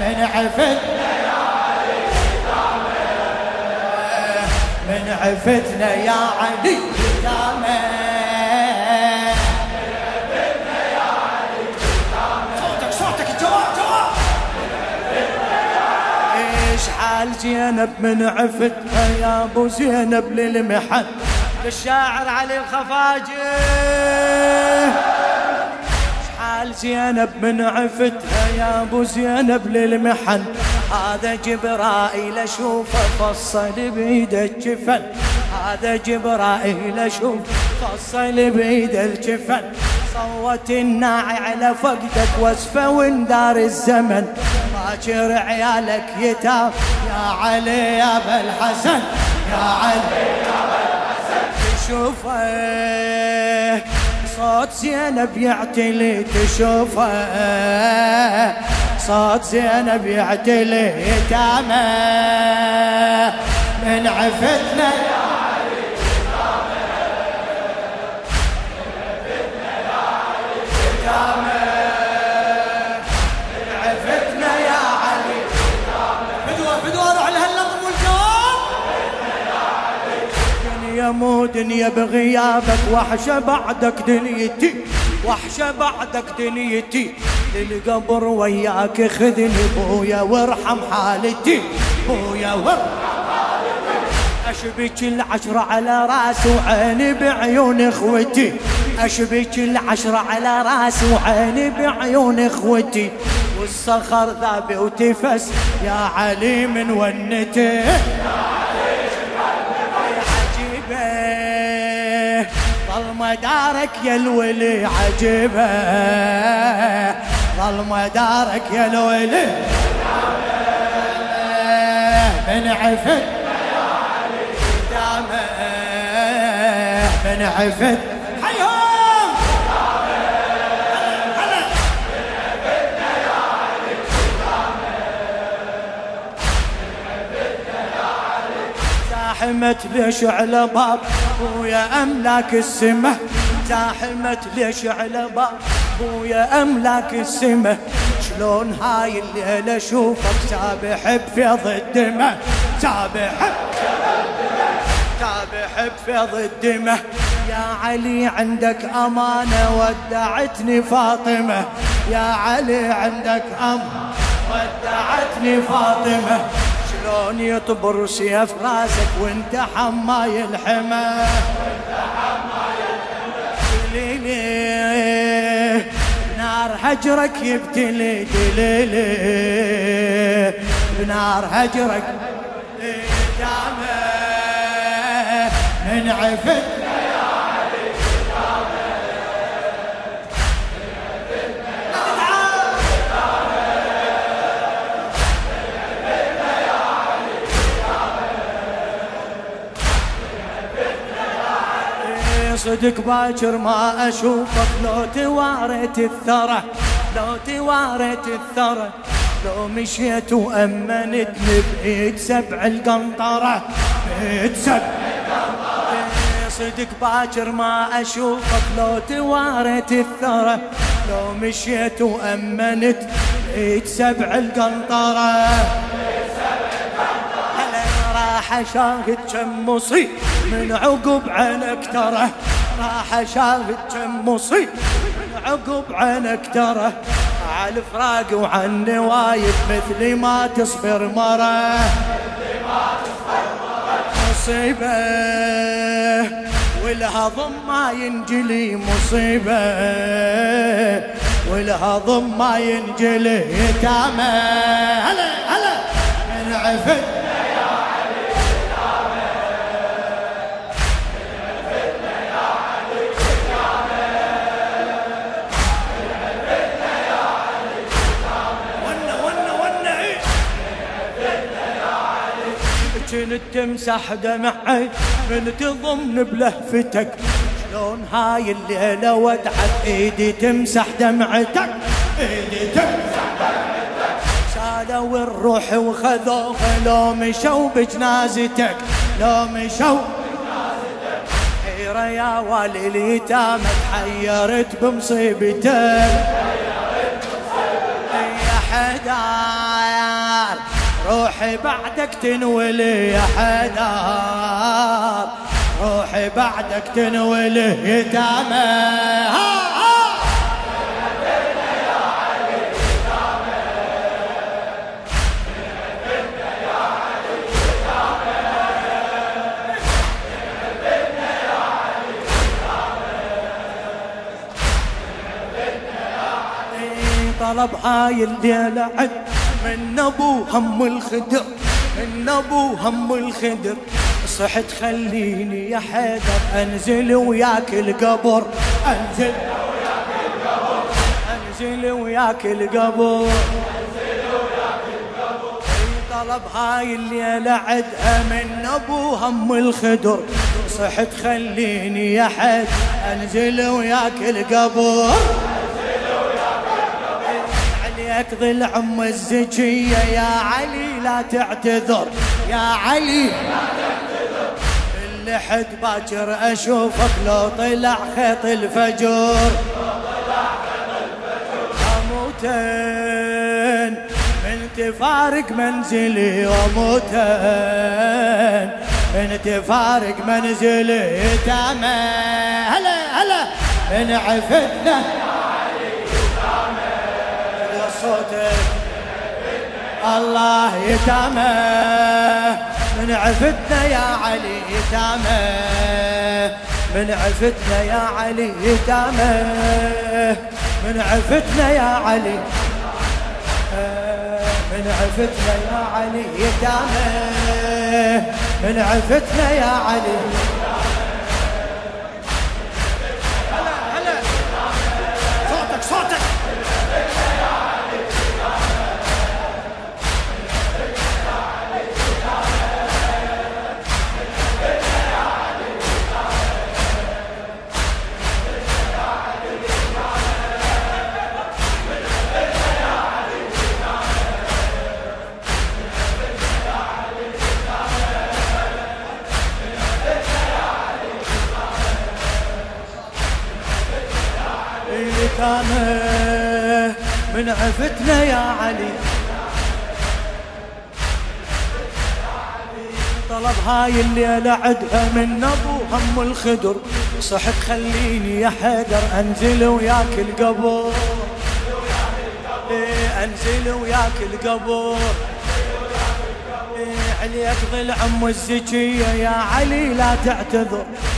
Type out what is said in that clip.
من عفتنا من عفتنا يا علي صوتك جواب جواب إيش حال زينب من عفتها يا أبو زينب للمحن للشاعر علي الخفاجي. حال زينب من عفتها يا ابو زينب للمحن. هذا جبرائيل اشوفه فصل بيده الجفن. هذا جبرائيل أشوف فصل بيده الجفن. صوت الناعي على فقدك وصفه وندار الزمن. باكر عيالك يتاب يا علي يا أبا الحسن. يا علي يا أبا الحسن. تشوفه صوت زينب يعتلي تشوفه. صوت زينب يعتلي يتامى من عفتنا يا مو دنيا بغيابك وحشة بعدك دنيتي وحشة بعدك دنيتي. للقبر وياك خذني بويا وارحم حالتي بويا وارحم أشبك العشرة على رأس وعيني بعيون إخوتي. أشبك العشرة على رأس وعيني بعيون إخوتي. والصخر ذابي وتفس يا علي من ونتي. مدارك يا الولي عجبه. ظل مدارك يا الولي من عفت. من عفت. زاحمت ليش على باب ويا املاك السمه. زاحمت ليش على باب ويا املاك السمه. شلون هاي الليلة اشوفك سابح بفيض الدمه سابح سابح بفيض الدمه يا علي عندك أمانة ودعتني فاطمة. يا علي عندك امانه ودعتني فاطمة. شلون يطبر سيف راسك وانت حماي الحمى. نار هجرك يبتلي دليلي. بنار هجرك دامه من عفت صدق باكر ما أشوفك. لو تواريت الثرى لو تواريت الثرى لو مشيت وامنتني بايد سبع القنطرة. بايد سبع صدق باكر ما أشوفك. لو تواريت الثرى لو مشيت وأمنت بايد سبع القنطرة. راح أشاهد كم مصيب من عقب عينك ترى راح أشاهد كم مصيب. عقب عينك ترى على الفراق وعن نوايب مثل ما تصبر مرة. مصيبة والهضم ما ينجلي مصيبة. والهضم ما ينجلي يتامى هلا هلا. من عفت كنت تمسح دمعي؟ من تضمن بلهفتك. شلون هاي الليلة ودعت إيدي تمسح دمعتك؟ إيدي تمسح دمعتك. شالوا الروح وخذوها لو مشوا بجنازتك لو مشوا حيرة يا والي اليتامى تحيرت بمصيبتك. حدار روحي بعدك تنولي يا حدار روحي بعدك تنولي يتامى طلب هاي عد. من أبو هم الخدر من أبو هم الخدر. صحت خليني يا حيدر أنزل وياك القبر. أنزل وياك القبر أنزل وياك القبر. طلب هاي الليلة عدها من أبو هم الخدر. صحت خليني يا حد أنزل وياك القبر. عليك ظل عم الزكية يا علي لا تعتذر. يا علي لا تعتذر اللحد باكر أشوفك لو طلع خيط الفجر. اموتن من تفارق منزلي واموتن من تفارق منزلي. تامه هلا هلا. من عفتنا صوتك. الله يتامى. من عفتنا يا علي يتامى. من عفتنا يا علي يتامى. من عفتنا يا علي. من عفتنا يا علي يتامى. من عفتنا يا علي. اليتامى من عفتنا يا علي. طلب هاي الليلة عدها من أبو هم الخدر. صحت خليني يا حيدر أنزل وياك القبر إيه أنزل وياك القبر إيه عليك ظل عم الزكية يا علي لا تعتذر.